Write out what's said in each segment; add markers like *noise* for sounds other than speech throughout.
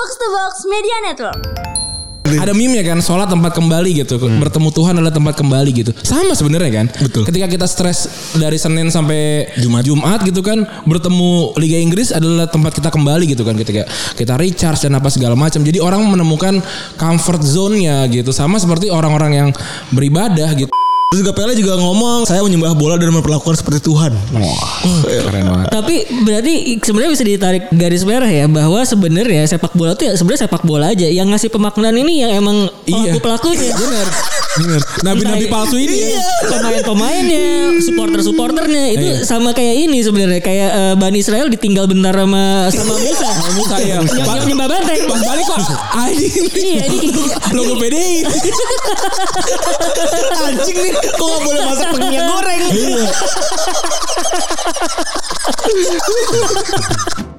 Box to Box Media Network. Ada meme ya kan, sholat tempat kembali gitu. Bertemu Tuhan adalah tempat kembali gitu. Sama sebenarnya kan. Betul. Ketika kita stres dari Senin sampai Jumat. Jumat gitu kan, bertemu Liga Inggris adalah tempat kita kembali gitu kan ketika kita recharge dan apa segala macam. Jadi orang menemukan comfort zone-nya gitu. Sama seperti orang-orang yang beribadah gitu. Terus juga Pele juga ngomong saya menyembah bola dan memperlakukan seperti Tuhan. Wah, keren banget. Tapi berarti sebenarnya bisa ditarik garis merah ya bahwa sebenarnya sepak bola tuh ya sebenarnya sepak bola aja yang ngasih pemaknaan ini yang emang Iya. pelaku pelakunya. Bener. Bener. Nabi-nabi palsu ini ya. Iya, pemain-pemainnya, supporter-supporternya itu Iya. sama kayak ini sebenarnya kayak eh, Bani Israel ditinggal bentar sama sama Musa. Sama Musa, iya. Yang- yang nyembah banteng. Pas balik kok anjing. Iya, ini Logo PDI. *laughs* Anjing nih, kok gak boleh masak pakai minyak goreng? *laughs*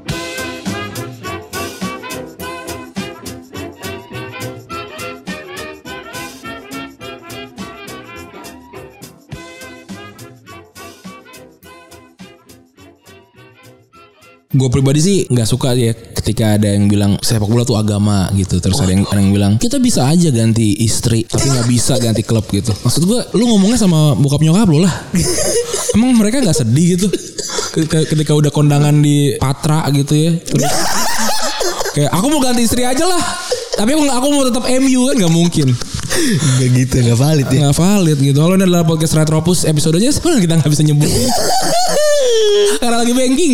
Gue pribadi sih nggak suka ya ketika ada yang bilang sepak bola tuh agama gitu. Terus ada yang ada yang bilang kita bisa aja ganti istri tapi nggak bisa ganti klub gitu. Maksud gue lu ngomongnya sama bokap nyokap lu lah. *laughs* Emang mereka nggak sedih gitu Ketika- udah kondangan di Patra gitu ya. Terus kayak aku mau ganti istri aja lah. Tapi aku aku mau tetap MU kan nggak mungkin. Gak gitu, gak valid ya. Nggak valid gitu. Kalau ini adalah podcast Retropus episodenya sebenarnya *laughs* kita nggak bisa nyebut. *laughs* Karena lagi banking.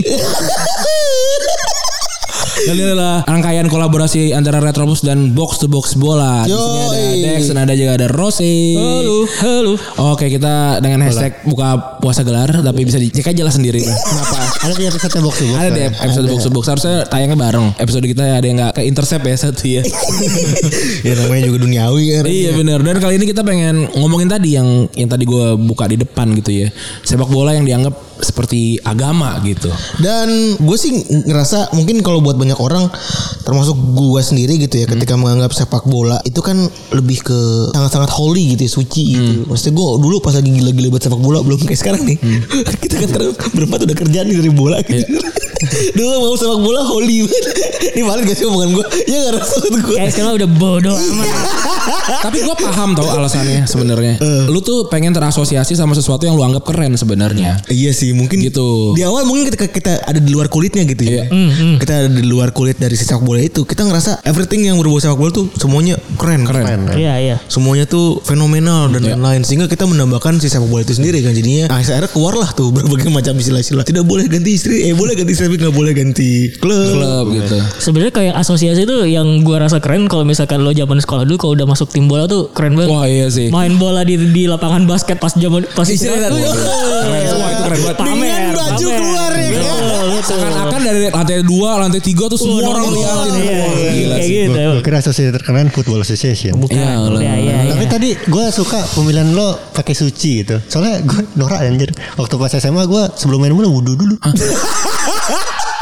Ini adalah rangkaian kolaborasi antara Retropus dan Box to Box Bola. Di sini ada. Dex dan ada juga ada Rossi. Halo, halo. Oke, kita dengan hashtag buka puasa gelar tapi bisa dicek aja lah sendiri. *laughs* Kenapa? Ada di episode box to box. Ada di ya? episode Box to Box harusnya tayangnya bareng. Episode kita ada yang nggak ke intercept ya satu ya. *laughs* ya namanya juga duniawi kan. Iya benar. Dan kali ini kita pengen ngomongin tadi yang yang tadi gue buka di depan gitu ya. Sepak bola yang dianggap seperti agama gitu. Dan gue sih ngerasa mungkin kalau buat banyak orang termasuk gue sendiri gitu ya ketika menganggap sepak bola itu kan lebih ke sangat-sangat holy gitu ya, suci gitu. Maksudnya gue dulu pas lagi gila-gila buat sepak bola belum kayak sekarang nih. *laughs* Kita kan sekarang berempat udah kerjaan nih dari bola gitu. *laughs* dulu mau sepak bola holy banget. *laughs* Ini valid gak sih omongan gue? Ya gak rasa gue. Kayak sekarang udah bodoh amat. Tapi gue paham tau alasannya sebenarnya. Lu tuh pengen terasosiasi sama sesuatu yang lu anggap keren sebenarnya. Iya sih mungkin Gitu. Di awal mungkin ketika kita ada di luar kulitnya gitu ya. Iya. Kita ada di luar kulit dari sepak bola itu, kita ngerasa everything yang berbau sepak bola tuh semuanya keren. Keren. Iya, iya. Semuanya tuh fenomenal dan Iya. lain-lain sehingga kita menambahkan si sepak bola itu sendiri kan jadinya nah, akhirnya keluar lah tuh *laughs* berbagai macam istilah-istilah tidak boleh ganti istri eh boleh ganti istri tapi nggak boleh ganti klub, Klub gitu. Sebenarnya kayak asosiasi itu yang gua rasa keren kalau misalkan lo zaman sekolah dulu kalau udah masuk tim bola tuh keren banget. Wah iya sih. Main bola di di lapangan basket pas zaman pas Istirahat. Keren. Wah itu keren banget. Pamer, Dengan baju pamer. keluar ya kan? Seakan-akan dari lantai dua, lantai tiga tuh semua orang liatin. Iya, Wah, Gila kayak gitu. Gue kira asosiasi terkeren Football Association. Iya. Iya, iya, iya. Tapi tadi gue suka pemilihan lo pakai suci gitu. Soalnya gue norak anjir. Waktu pas SMA gue sebelum main bola wudhu dulu. *laughs*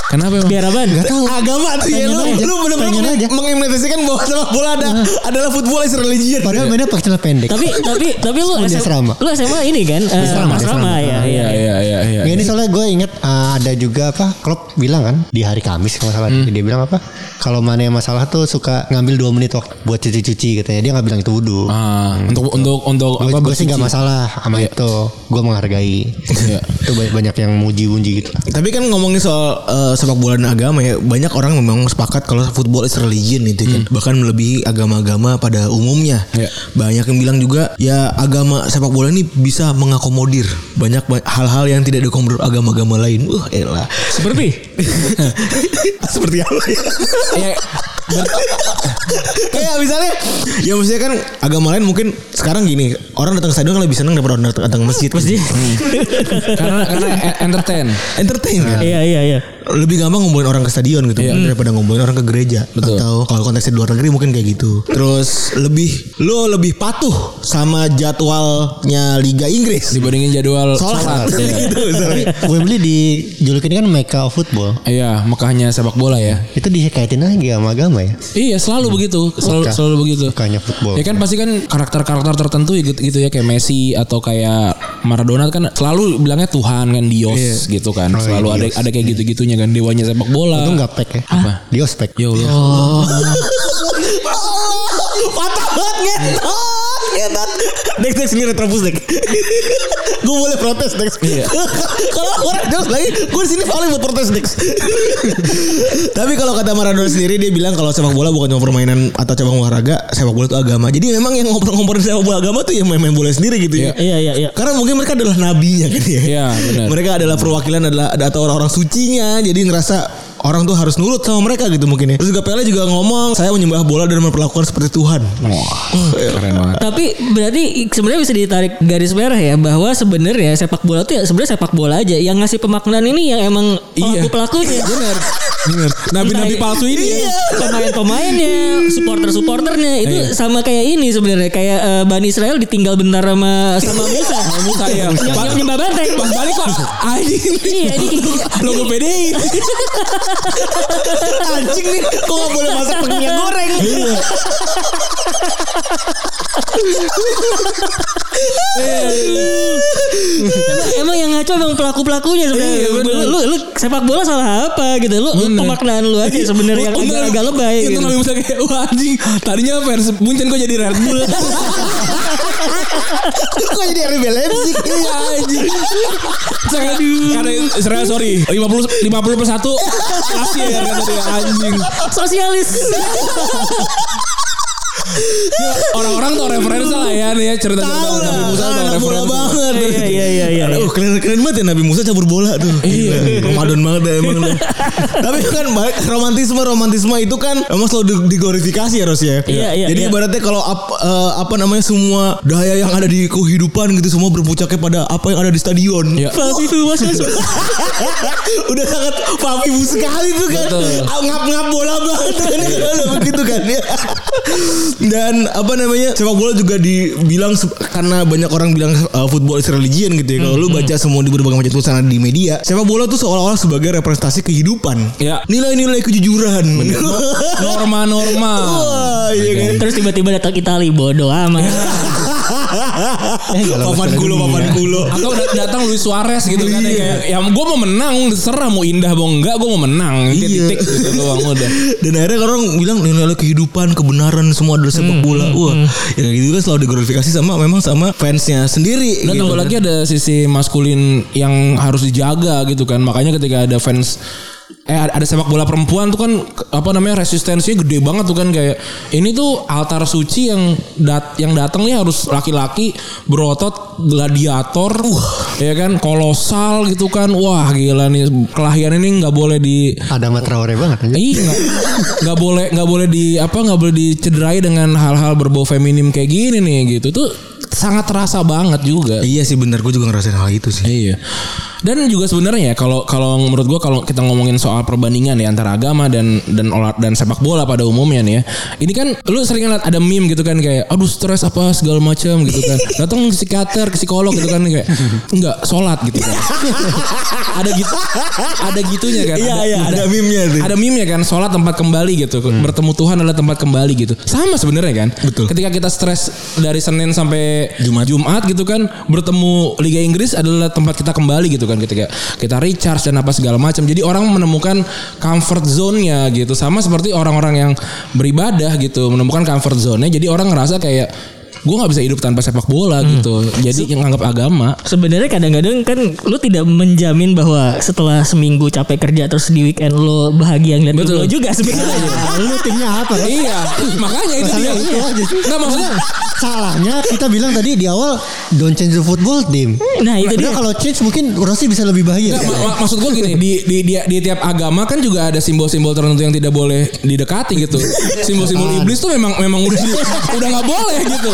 Kenapa emang? Biar apaan? Gak tahu. agama tuh ya lu aja. lu aja. mengimplementasikan bahwa sepak bola ada adalah football is religion Padahal mainnya pakai celana pendek. tapi tapi tapi lu SMA, lu SMA ini kan eh, asrama, asrama asrama. ya. Iya iya iya iya. Ya, ini soalnya gue inget uh, ada juga apa Klopp bilang kan di hari Kamis kalau salah dia bilang apa kalau mana yang masalah tuh suka ngambil dua menit waktu buat cuci-cuci katanya dia nggak bilang itu wudhu. Ah, untuk untuk untuk apa gue sih nggak masalah sama itu gue menghargai Iya. itu banyak, banyak yang muji-muji gitu Tapi kan ngomongin soal eh, sepak bola dan agama ya banyak orang memang sepakat kalau football is religion gitu kan bahkan melebihi agama-agama pada umumnya. Iya. Banyak yang bilang juga ya agama sepak bola ini bisa mengakomodir banyak ba- hal-hal yang tidak diakomodir agama-agama lain. Wah, elah. Seperti *laughs* Seperti apa ya? Ya, Kayak misalnya ya maksudnya kan agama lain mungkin sekarang gini, orang datang ke stadion kan lebih senang daripada orang datang, ke masjid. Masjid. karena karena e- entertain. Entertain kan. Iya iya iya. lebih gampang ngumpulin orang ke stadion gitu daripada ngumpulin orang ke gereja Betul. atau kalau konteksnya di luar negeri mungkin kayak gitu terus lebih lo lebih patuh sama jadwalnya Liga Inggris Dibandingin jadwal sholat *laughs* Iya. gitu sorry. Wembley dijulukin kan Mecca of Football Iya, Mekahnya sepak bola ya. itu dikaitin lagi sama agama ya Iya, selalu begitu. Selalu Mekah. selalu begitu. Mekahnya football. Ya kan pasti kan karakter-karakter tertentu ya gitu, gitu ya kayak Messi atau kayak Maradona kan selalu bilangnya Tuhan kan Dios gitu kan. Oh, iya, selalu ada Dios. ada kayak gitu-gitunya kan dewanya sepak bola. itu nggak pek ya Apa? dia ospek Ya Allah. *laughs* *laughs* Dex Dex ini retropus Dex. *laughs* gue boleh protes Dex. Iya. *laughs* kalau orang Dex lagi, gue di sini paling buat protes Dex. Tapi kalau kata Maradona sendiri dia bilang kalau sepak bola bukan cuma permainan atau cabang olahraga, sepak bola itu agama. Jadi memang yang ngobrol-ngobrol sepak bola agama tuh yang main-main bola sendiri gitu ya. Iya iya iya. Karena mungkin mereka adalah nabinya kan ya. Iya, benar. Mereka adalah perwakilan adalah ada atau orang-orang sucinya. Jadi ngerasa orang tuh harus nurut sama mereka gitu mungkin ya. Terus juga Pele juga ngomong saya menyembah bola dan memperlakukan seperti Tuhan. Wah, keren banget. Tapi berarti sebenarnya bisa ditarik garis merah ya bahwa sebenarnya sepak bola tuh ya sebenarnya sepak bola aja yang ngasih pemaknaan ini yang emang Iya. pelaku pelakunya. Bener. Bener. Nabi-nabi palsu ini ya. Iya, pemain-pemainnya, supporter-supporternya itu Iya. sama kayak ini sebenarnya kayak eh, Bani Israel ditinggal bentar sama sama Musa. Sama Musa, iya. Yang nyembah banteng. Pas balik kok anjing. *laughs* Iya, ini Logo PDI. *laughs* *laughs* Anjing nih, kok gak boleh masak pakai minyak goreng? *laughs* emang, emang yang ngaco emang pelaku pelakunya sebenarnya. Iya, lu, lu, lu sepak bola salah apa gitu. Lu, lu pemaknaan lu aja sebenarnya yang agak, agak lebay Itu gitu. Nabi Musa kayak wah anjing. Tadinya fans Munchen kok jadi Red Bull. *laughs* Kok jadi RB Leipzig? Iya anjing. Saya karena Israel sorry 50 50 per 1 kasih ya anjing. Sosialis. Orang-orang tuh referensi lah ya nih ya cerita cerita Tahu lah, Nabi Musa tuh anak bola referensi. banget. Iya iya iya iya. Oh keren keren banget ya Nabi Musa cabur bola tuh. Iya. Ramadan banget ya emang. lu. *laughs* Tapi kan balik romantisme romantisme itu kan emang selalu di- diglorifikasi ya Ros ya. Iya, iya, Jadi iya. ibaratnya kalau eh, apa namanya semua daya yang ada di kehidupan gitu semua berpucaknya pada apa yang ada di stadion. Iya. *laughs* Udah sangat papibu sekali tuh kan. Ngap-ngap bola banget *laughs* kan. Udah begitu kan ya. Dan apa namanya sepak bola juga dibilang karena banyak orang bilang uh, football is religion gitu ya. Kalau lu baca semua di berbagai macam tulisan di media, sepak bola tuh seolah-olah sebagai representasi kehidupan. Ya. Nilai-nilai kejujuran. Norma-norma. *laughs* Wah, iya kan. Terus tiba-tiba datang Itali bodoh amat. *laughs* papan kulo, papan kulo. Atau dat- datang Luis Suarez gitu kan ya kayak ya gue mau menang terserah mau indah mau enggak gue mau menang Kayak Iya. titik gitu doang udah Dan akhirnya orang bilang nilai kehidupan, kebenaran semua adalah sepak bola. Wah, ya kayak gitu kan selalu diglorifikasi sama memang sama fansnya sendiri. Dan gitu. tambah lagi ada sisi maskulin yang harus dijaga gitu kan. Makanya ketika ada fans eh ada sepak bola perempuan tuh kan apa namanya resistensinya gede banget tuh kan kayak ini tuh altar suci yang dat yang datang nih harus laki-laki berotot gladiator ya kan kolosal gitu kan. Wah gila nih kelahiran ini nggak boleh di Ada Traore banget aja. Iya nggak boleh nggak boleh di apa nggak boleh dicederai dengan hal-hal berbau feminim kayak gini nih gitu. Tuh sangat terasa banget juga. Iya sih benar, gue juga ngerasain hal itu sih. Iya. Dan juga sebenarnya ya, kalau kalau menurut gua kalau kita ngomongin soal perbandingan ya antara agama dan dan olah dan sepak bola pada umumnya nih ya. Ini kan lu sering lihat ada meme gitu kan kayak aduh stres apa segala macam gitu kan. *laughs* Datang ke psikiater, ke psikolog gitu kan kayak enggak sholat gitu kan. *laughs* ada gitu ada gitunya kan. Iya, iya, ada meme-nya tuh. Ada meme ya kan sholat tempat kembali gitu. Bertemu Tuhan adalah tempat kembali gitu. Sama sebenarnya kan. Betul. Ketika kita stres dari Senin sampai Jumat Jumat gitu kan bertemu Liga Inggris adalah tempat kita kembali gitu kan ketika kita recharge dan apa segala macam. Jadi orang menemukan comfort zone-nya gitu. Sama seperti orang-orang yang beribadah gitu menemukan comfort zone-nya. Jadi orang ngerasa kayak gue nggak bisa hidup tanpa sepak bola gitu. Jadi yang anggap agama. Sebenarnya kadang-kadang kan lu tidak menjamin bahwa setelah seminggu capek kerja terus di weekend lo bahagia ngeliat Betul. bola juga sebenarnya. Lu timnya apa? Ros? iya, makanya itu dia. Itu aja sih. Nggak maksudnya Salahnya kita bilang tadi di awal don't change the football team. Nah, itu dia. kalau change mungkin Rossi bisa lebih bahagia. Nggak, ma- ma- maksud gue gini di, di di di tiap agama kan juga ada simbol-simbol tertentu yang tidak boleh didekati gitu. Simbol-simbol iblis tuh memang memang udah udah nggak boleh gitu.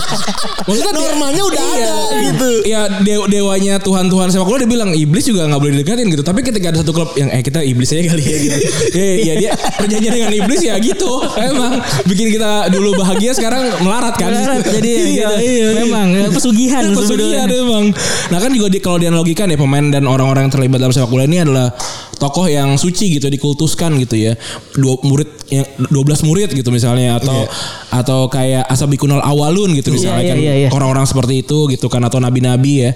Maksudnya Normanya udah ada, gitu. Ya de- dewanya Tuhan Tuhan sepak bola dia bilang iblis juga nggak boleh didekatin gitu. Tapi ketika ada satu klub yang eh kita iblis aja kali ya gitu. *laughs* ya, ya dia perjanjian dengan iblis ya gitu. Emang bikin kita dulu bahagia sekarang melarat kan. Melarat, jadi ya iya, gitu. iya, Memang, ya, pesugihan Pesugihan emang. Nah kan juga di, kalau dianalogikan ya pemain dan orang-orang yang terlibat dalam sepak bola ini adalah tokoh yang suci gitu dikultuskan gitu ya. Dua murid yang 12 murid gitu misalnya atau atau kayak asabikunal awalun gitu misalnya Iya, kan iya, iya. orang-orang seperti itu gitu kan atau nabi-nabi ya.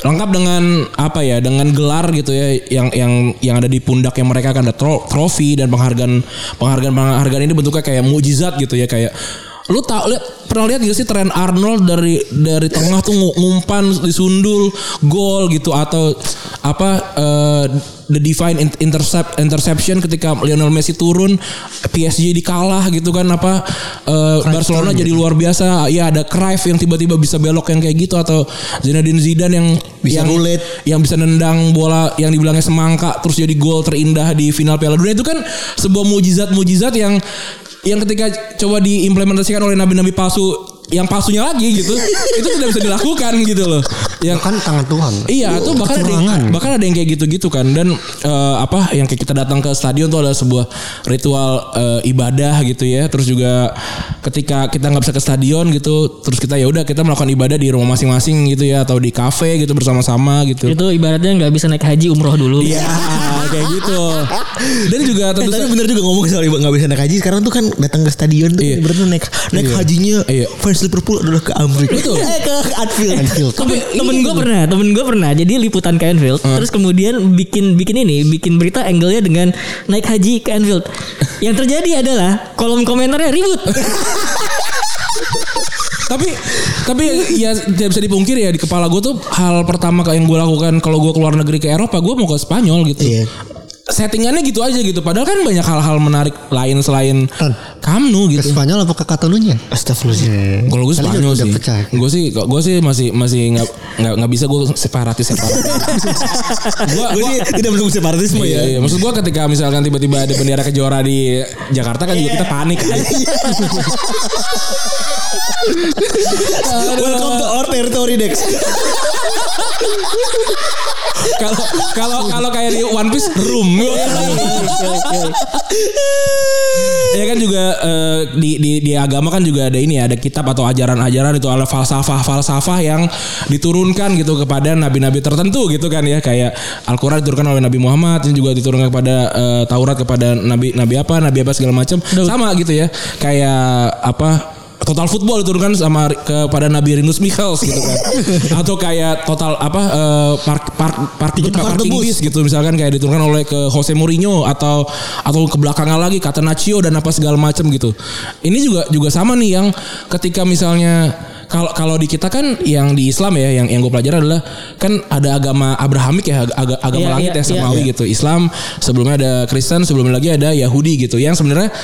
Lengkap dengan apa ya dengan gelar gitu ya yang yang yang ada di pundak yang mereka kan ada tro- trofi dan penghargaan penghargaan penghargaan ini bentuknya kayak mukjizat gitu ya kayak Lu tau liat, pernah lihat gak sih tren Arnold dari dari tengah tuh ngu- ngumpan disundul gol gitu atau apa eh, the divine in- intercept interception ketika Lionel Messi turun PSG dikalah gitu kan apa eh, Barcelona jadi luar biasa. Ya ada Cruyff yang tiba-tiba bisa belok yang kayak gitu atau Zinedine Zidane yang Bisa yang, roulette. yang bisa nendang bola yang dibilangnya semangka terus jadi gol terindah di final Piala Dunia. Itu kan sebuah mujizat-mujizat yang yang ketika coba diimplementasikan oleh nabi-nabi palsu yang palsunya lagi gitu *laughs* itu tidak bisa dilakukan gitu loh yang kan tangan Tuhan. Iya, tuh bahkan ada yang, bahkan ada yang kayak gitu-gitu kan dan eh, apa yang kayak kita datang ke stadion tuh adalah sebuah ritual eh, ibadah gitu ya. Terus juga ketika kita nggak bisa ke stadion gitu, terus kita ya udah kita melakukan ibadah di rumah masing-masing gitu ya atau di kafe gitu bersama-sama gitu. Itu ibaratnya nggak bisa naik haji umroh dulu. Iya, kayak gitu. Dan juga Eh, tentu tapi saja bener juga ngomong soal nggak bisa naik haji sekarang tuh kan datang ke stadion tuh Iya. berarti naik naik hajinya Iya. fans Liverpool adalah ke Amerika Betul. eh ke Anfield Anfield. Tapi temen gue pernah, temen gue pernah. Jadi liputan ke Anfield, terus kemudian bikin bikin ini, bikin berita angle-nya dengan naik haji ke Anfield. Yang terjadi adalah kolom komentarnya ribut. tapi tapi ya tidak bisa dipungkiri ya di kepala gue tuh hal pertama yang gue lakukan kalau gue keluar negeri ke Eropa gue mau ke Spanyol gitu. Iya. Settingannya gitu aja gitu. Padahal kan banyak hal-hal menarik lain selain Tan. Kamnu Ke gitu. Spanyol apa ke Catalunya? Astagfirullahaladzim Kalau gue Spanyol sih. pecah. Gue sih gue sih masih masih nggak nggak nggak bisa gue separatis separatis. gue gue sih tidak mendukung separatisme Iya, ya iya. Maksud gue ketika misalkan tiba-tiba ada bendera kejora di Jakarta kan juga kita panik. *laughs* welcome to our territory Dex *laughs* Kalau kalau kalau kayak di One Piece room. *laughs* ya kan juga eh, di, di di agama kan juga ada ini ya, ada kitab atau ajaran-ajaran itu ada falsafah-falsafah yang diturunkan gitu kepada nabi-nabi tertentu gitu kan ya. Kayak Al-Qur'an diturunkan oleh Nabi Muhammad ini juga diturunkan kepada eh, Taurat kepada nabi nabi apa nabi apa segala macam. Sama gitu ya. Kayak apa Total Football diturunkan sama kepada Nabi Rinus Michels gitu kan. *laughs* Atau kayak total apa eh, park park parking parking bis gitu misalkan kayak diturunkan oleh ke Jose Mourinho atau atau ke belakangan lagi Catenaccio dan apa segala macam gitu. Ini juga juga sama nih yang ketika misalnya kalau kalau di kita kan yang di Islam ya yang yang gue pelajari adalah kan ada agama Abrahamik ya ag- ag- agama Iya, langit iya, ya samawi iya. gitu. Islam sebelumnya ada Kristen sebelumnya lagi ada Yahudi gitu. Yang sebenarnya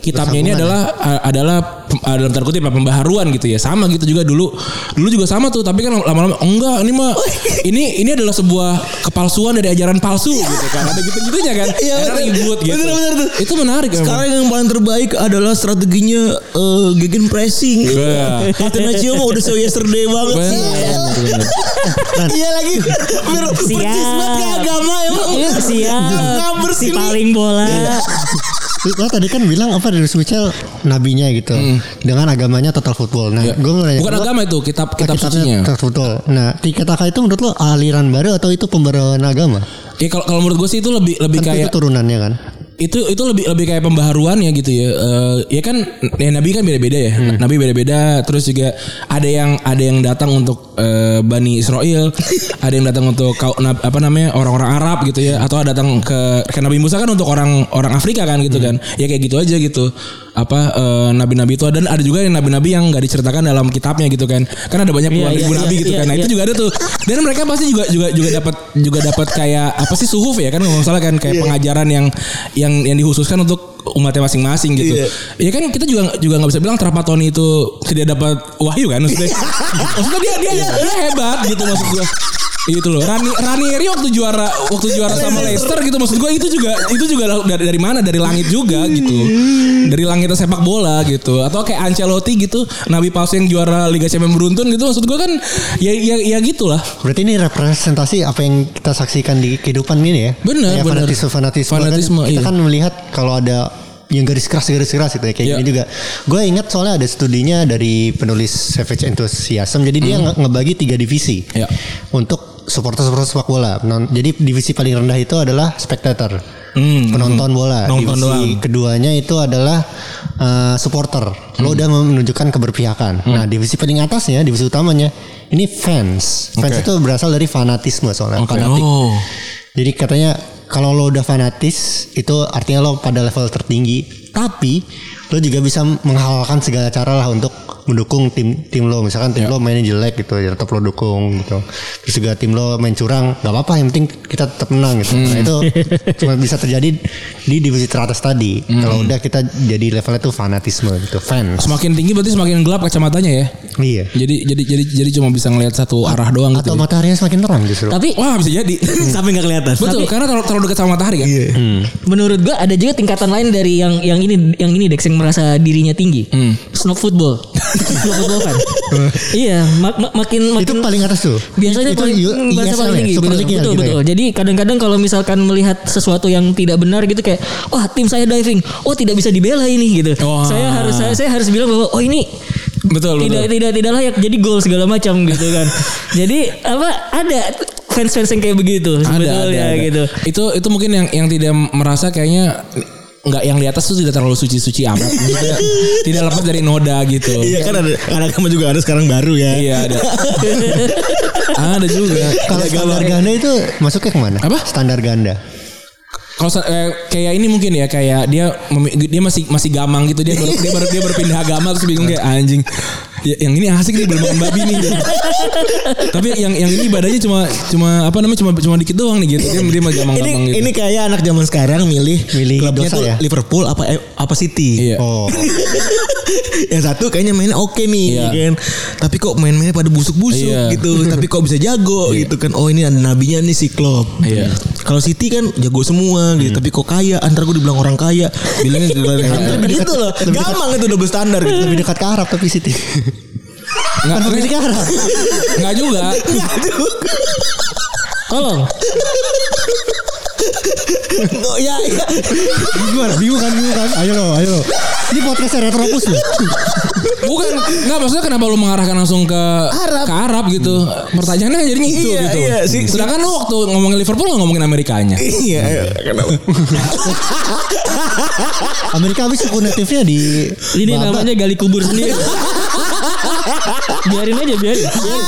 kitabnya ini adalah adalah pem- ah, dalam tanda kutip ya, pembaharuan gitu ya. Sama gitu juga dulu. Dulu juga sama tuh tapi kan lama-lama enggak ini mah ini ini adalah sebuah kepalsuan dari ajaran palsu gitu kan. Ada gitu-gitunya kan? Iya, Karena bener. ribut gitu. Bener-bener tuh. itu menarik sekarang yang paling terbaik adalah strateginya eh, gegen pressing. Iya. Catenaccio mah udah so yesterday banget sih. Bener, bener. iya lagi. Persis banget agama emang. Siap. Ngaber Si paling bola. Lo tadi kan bilang apa dari Michel nabinya gitu dengan agamanya total football. Nah, Ya. gue mau nanya bukan lo- agama itu kitab kitab sucinya total football. Nah, Tiki Taka itu menurut lo aliran baru atau itu pembaruan agama? ya kalau kalau menurut gue sih itu lebih lebih Kan kayak itu turunannya kan. Itu itu lebih lebih kayak pembaharuan ya gitu ya. Eh, ya kan ya nabi kan beda-beda ya. Nabi beda-beda terus juga ada yang ada yang datang untuk eh, bani Israel *laughs* ada yang datang untuk kau apa namanya orang-orang Arab gitu ya atau datang ke ke Nabi Musa kan untuk orang orang Afrika kan gitu kan. Ya kayak gitu aja gitu apa eh, nabi-nabi itu ada ada juga yang nabi-nabi yang nggak diceritakan dalam kitabnya gitu kan kan ada banyak Iya, puluhan ribu iya, nabi iya, gitu iya, kan nah itu iya. juga ada tuh dan mereka pasti juga juga juga dapat juga dapat kayak apa sih suhuf ya kan nggak salah kan kayak pengajaran yang yang yang dihususkan untuk umatnya masing-masing gitu. Iya. Ya kan kita juga juga nggak bisa bilang Trapatoni itu tidak dapat wahyu kan maksudnya. *laughs* maksudnya dia dia dia hebat gitu maksud gua. Itu loh. Rani Ranieri waktu juara waktu juara sama Leicester gitu maksud gua itu juga itu juga dari, dari mana? Dari langit juga gitu. Dari langit sepak bola gitu. Atau kayak Ancelotti gitu, nabi palsu yang juara Liga Champions beruntun gitu maksud gua kan ya ya ya gitulah. Berarti ini representasi apa yang kita saksikan di kehidupan ini ya? Bener, Kayak bener. Fanatisme, fanatisme, Fanatisme, kan, kita iya. kan melihat kalau ada yang garis keras garis keras gitu ya kayak Iya. gini juga. Gue ingat soalnya ada studinya dari penulis Savage Enthusiasm. Jadi dia nge- ngebagi tiga divisi Hmm. Iya. untuk supporter-supporter sepak bola. Non- Jadi divisi paling rendah itu adalah spectator. Hmm, penonton bola. Nonton divisi doang. keduanya itu adalah uh, supporter. Lo Hmm. udah menunjukkan keberpihakan. Nah, divisi paling atasnya, divisi utamanya ini fans. Fans Oke. itu berasal dari fanatisme soalnya, Oke. fanatik. Oh. Jadi katanya kalau lo udah fanatis itu artinya lo pada level tertinggi. Tapi lo juga bisa menghalalkan segala cara lah untuk mendukung tim tim lo misalkan tim lo mainnya jelek gitu ya tetap lo dukung gitu terus juga tim lo main curang nggak apa-apa yang penting kita tetap menang gitu nah itu cuma bisa terjadi di divisi teratas tadi kalau udah kita jadi levelnya tuh fanatisme gitu fans Semakin tinggi berarti semakin gelap kacamatanya ya. iya Jadi jadi jadi jadi cuma bisa ngelihat satu arah doang gitu. atau ya. mataharinya semakin terang justru Tapi Wah bisa jadi. *laughs* sampai nggak kelihatan. Betul, Tapi karena terlalu, terlalu dekat sama matahari kan. Iya. menurut gua ada juga tingkatan lain dari yang yang ini yang ini Dex yang merasa dirinya tinggi. Hmm. Snob football. *laughs* Snob football kan. iya, mak- mak- makin itu makin paling atas tuh biasanya itu paling U- bahasa ISL paling ya? tinggi Super betul League-nya betul, gitu betul. ya? jadi kadang-kadang kalau misalkan melihat sesuatu yang tidak benar gitu kayak wah tim saya diving oh tidak bisa dibela ini gitu Wah. saya harus saya, saya harus bilang bahwa oh ini Betul, tidak betul. tidak tidak layak jadi gol segala macam gitu kan *laughs* jadi apa ada fans-fans yang kayak begitu sebetulnya gitu Itu itu mungkin yang yang tidak merasa kayaknya nggak yang di atas tuh tidak terlalu suci-suci amat. Maksudnya *laughs* tidak lepas dari noda gitu. Iya kan ada anak kamu juga ada sekarang baru ya. Iya ada. *laughs* ada juga. kalau standar ganda itu masuknya ke mana Apa? standar ganda Kalau eh, kayak ini mungkin ya kayak dia dia masih masih gamang gitu dia baru dia baru dia berpindah agama terus bingung kayak anjing. Ya, yang ini asik nih belum makan babi nih. Tapi yang yang ini badannya cuma cuma apa namanya cuma cuma dikit doang nih gitu. Dia dia mah Ini gamang-gamang gitu. ini kayak anak zaman sekarang milih Milih klubnya tuh ya? Liverpool apa eh, apa City. Iya. oh *laughs* *laughs* yang satu kayaknya mainnya oke nih Iya. kan. Tapi kok main-mainnya pada busuk-busuk Iya. gitu. *laughs* Tapi kok bisa jago gitu kan. Oh ini ada nabinya nih si Klopp. Iya. Kalau City kan jago semua gitu. Tapi kok kaya. Antar gue dibilang orang kaya. Bilangnya *laughs* hunter gitu loh. Gampang itu double standar gitu. lebih dekat ke Arab tapi City Enggak lebih dekat ke Arab enggak juga. tolong Oh ya, ya. gimana bingung kan bingung kan ayo lo ayo lo ini podcastnya retropus loh Bukan enggak maksudnya kenapa lu mengarahkan langsung ke Arab. ke Arab gitu. Pertanyaannya jadinya itu Iya, gitu. iya, si- Sedangkan lu waktu ngomongin Liverpool nggak ngomongin Amerikanya. Iya, iya. kenapa? Amerika habis suku natifnya di ini Babat. namanya gali kubur sendiri biarin aja biarin, biarin.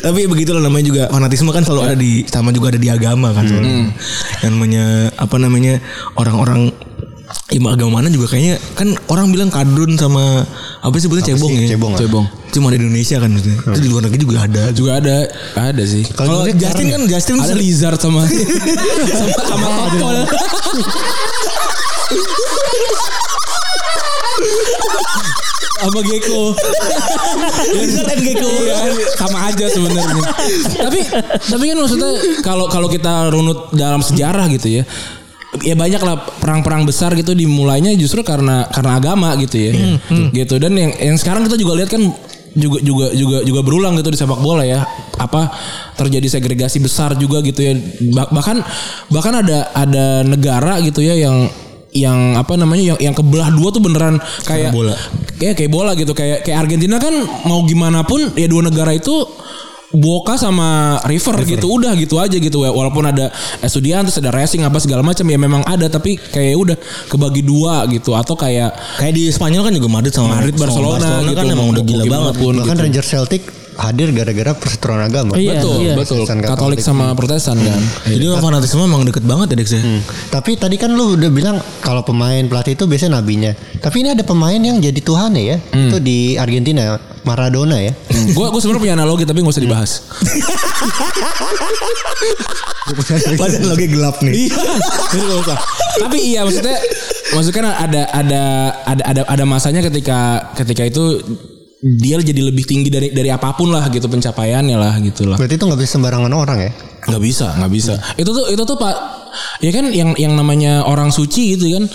Tapi begitulah namanya juga fanatisme kan selalu ada di sama juga ada di agama kan. soalnya. Yang namanya apa namanya orang-orang Ima agama mana juga kayaknya kan orang bilang kadrun sama apa sih sebutnya cebong sih? ya Cebong. Cebong. cuma di Indonesia kan maksudnya itu di luar negeri juga ada Juga ada ada sih. kalau Justin kan Justin Ada lizard sama *laughs* sama sama tokol. sama gecko. Lizard dan gecko ya, sama aja sebenarnya. tapi tapi kan maksudnya kalau kalau kita runut dalam sejarah gitu ya. Ya banyak lah perang-perang besar gitu dimulainya justru karena karena agama gitu ya. Gitu. Dan yang yang sekarang kita juga lihat kan juga juga juga juga berulang gitu di sepak bola ya. Apa terjadi segregasi besar juga gitu ya. Bah- bahkan bahkan ada ada negara gitu ya yang yang apa namanya yang yang kebelah dua tuh beneran kayak bola. kayak kayak bola gitu. Kayak kayak Argentina kan mau gimana pun ya dua negara itu Boca sama River, gitu udah gitu aja gitu ya walaupun ada Estudiantes ada Racing apa segala macam ya memang ada tapi kayak udah kebagi dua gitu atau kayak kayak di Spanyol kan juga Madrid sama Madrid, sama Barcelona gitu. kan emang udah gila banget pun. bahkan gitu. Ranger Celtic hadir gara-gara perseteruan agama. Iya, betul iya. betul. Protestan Katolik Katolik. sama Protestan kan? Jadi emang fanatisme emang deket banget ya Dex ya? Hmm. Tapi tadi kan lu udah bilang kalau pemain pelatih itu biasanya nabinya. Tapi ini ada pemain yang jadi Tuhan ya, itu di Argentina Maradona ya. gue gue sebenarnya punya analogi tapi gak usah dibahas. Padahal lagi gelap nih. Iya, jadi nggak usah. Tapi iya maksudnya maksudnya kan ada ada ada ada ada masanya ketika ketika itu dia jadi lebih tinggi dari dari apa pun lah gitu pencapaiannya lah gitu lah. Berarti itu nggak bisa sembarangan orang ya. nggak bisa nggak bisa itu tuh itu tuh pak ya kan yang yang namanya orang suci gitu kan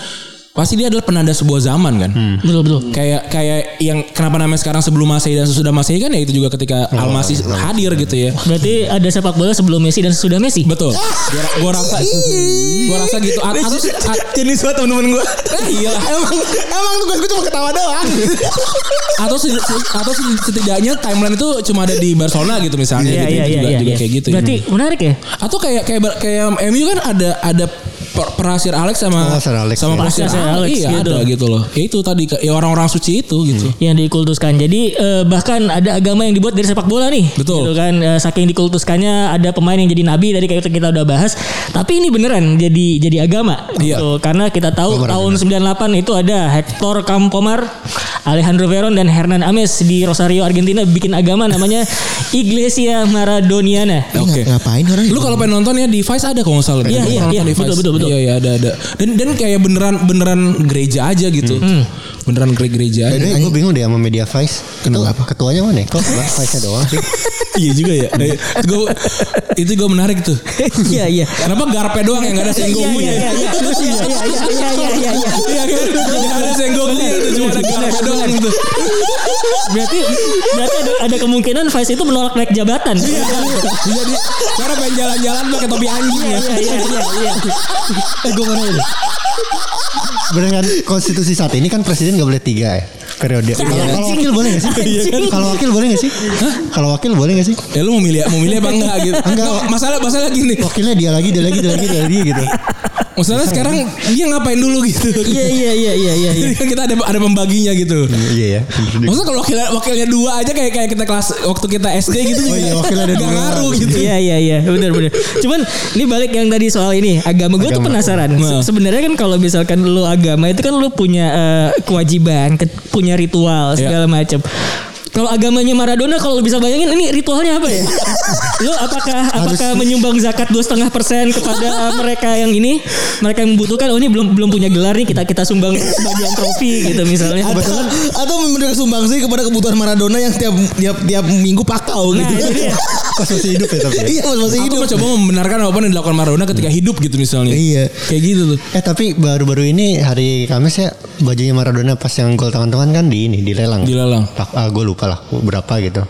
pasti dia adalah penanda sebuah zaman kan? Betul betul. Kayak kayak yang kenapa namanya sekarang sebelum masehi dan sesudah masehi kan ya itu juga ketika al masih hadir gitu ya. Berarti ada sepak bola sebelum Messi dan sesudah Messi? Betul. Gua, gua rasa gua rasa gitu. Atau jenis banget temen-temen gue iya. Emang emang tugas gue cuma ketawa doang. Atau atau se- setidaknya timeline itu cuma ada di Barcelona gitu misalnya Iya gitu. iya iya juga, iya. juga iya. kayak gitu Berarti menarik ya. atau kayak kayak kayak MU kan ada ada per, perasir Alex sama Oh, Sir Alex, sama ya. perasir Sir Alex, Alex, iya gitu. ada gitu loh. Ya itu tadi ya orang-orang suci itu gitu. yang dikultuskan. Jadi eh, bahkan ada agama yang dibuat dari sepak bola nih. Betul. Gitu kan Eh, saking dikultuskannya ada pemain yang jadi nabi tadi kayak kita udah bahas. Tapi ini beneran jadi jadi agama. Iya. Gitu. Karena kita tahu tahun 98 itu ada Hector Campomar, Alejandro Veron dan Hernan Ames di Rosario Argentina bikin agama namanya *laughs* Iglesia Maradoniana. Oke. Ng- Ngapain orang? Lu kalau pengen nonton ya di Vice ada kalau nggak salah. Iya, iya, iya. di Vice. Betul, betul, betul. Iya, iya ada ada. Dan dan kayak beneran beneran gereja aja gitu. Beneran gere- gereja. aja. Gue bingung deh sama media Vice. Kenapa? Ketuanya mana? ya? Kok *laughs* Vice-nya doang sih? iya juga ya. Eh, itu gue itu gue menarik tuh. *laughs* Iya iya. Kenapa garpe doang yang gak ada senggongnya? Iya, iya, iya, iya, iya, iya, iya, iya, iya, iya. Iya kan? Gak ada senggongnya itu cuma ada garpe doang gitu. *laughs* Berarti berarti ada, ada kemungkinan Vice itu menolak naik jabatan. Iya Bisa di karena pengen jalan-jalan pakai topi anjing ya. iya iya iya. eh gue mana ini? Bener kan konstitusi saat ini kan presiden gak boleh tiga ya periode. Kalau kalau wakil boleh gak sih? Kalau wakil boleh gak sih? Kalau wakil boleh gak sih? Ya lu mau milih mau milih apa enggak gitu. Enggak. Nggak, masalah masalah gini. Wakilnya dia lagi, dia lagi, dia lagi, dia lagi gitu. Masalah sekarang dia ngapain dulu gitu. Iya iya iya iya iya. Jadi *laughs* kan kita ada ada pembaginya gitu. Iya ya. Maksudnya kalau wakil wakilnya dua aja kayak kayak kita kelas waktu kita SD gitu juga. Oh iya, wakilnya ada *laughs* dua. ngaruh gitu. Iya iya iya benar benar. Cuman ini balik yang tadi soal ini agama gue tuh penasaran. Se- Nah. Sebenarnya kan kalau misalkan lu agama itu kan lu punya eh, kewajiban, ke- punya ritual Iya. segala macam. Kalau agamanya Maradona kalau bisa bayangin ini ritualnya apa ya? *laughs* lu apakah apakah menyumbang zakat dua setengah persen kepada *laughs* mereka yang ini mereka yang membutuhkan oh ini belum belum punya gelar nih kita kita sumbang sebagian trofi gitu misalnya. atau, atau memberikan sumbangsi kepada kebutuhan Maradona yang tiap tiap tiap minggu pakau Nah, gitu. itu dia. *laughs* Pas masih hidup ya tapi. ya? iya mas masih Aku hidup. mencoba membenarkan apa yang dilakukan Maradona ketika hidup gitu misalnya. Iya. Kayak gitu tuh. Eh tapi baru-baru ini hari Kamis ya bajunya Maradona pas yang gol tangan-tangan kan di ini dilelang. Dilelang. Ah, gue lupa lah berapa gitu.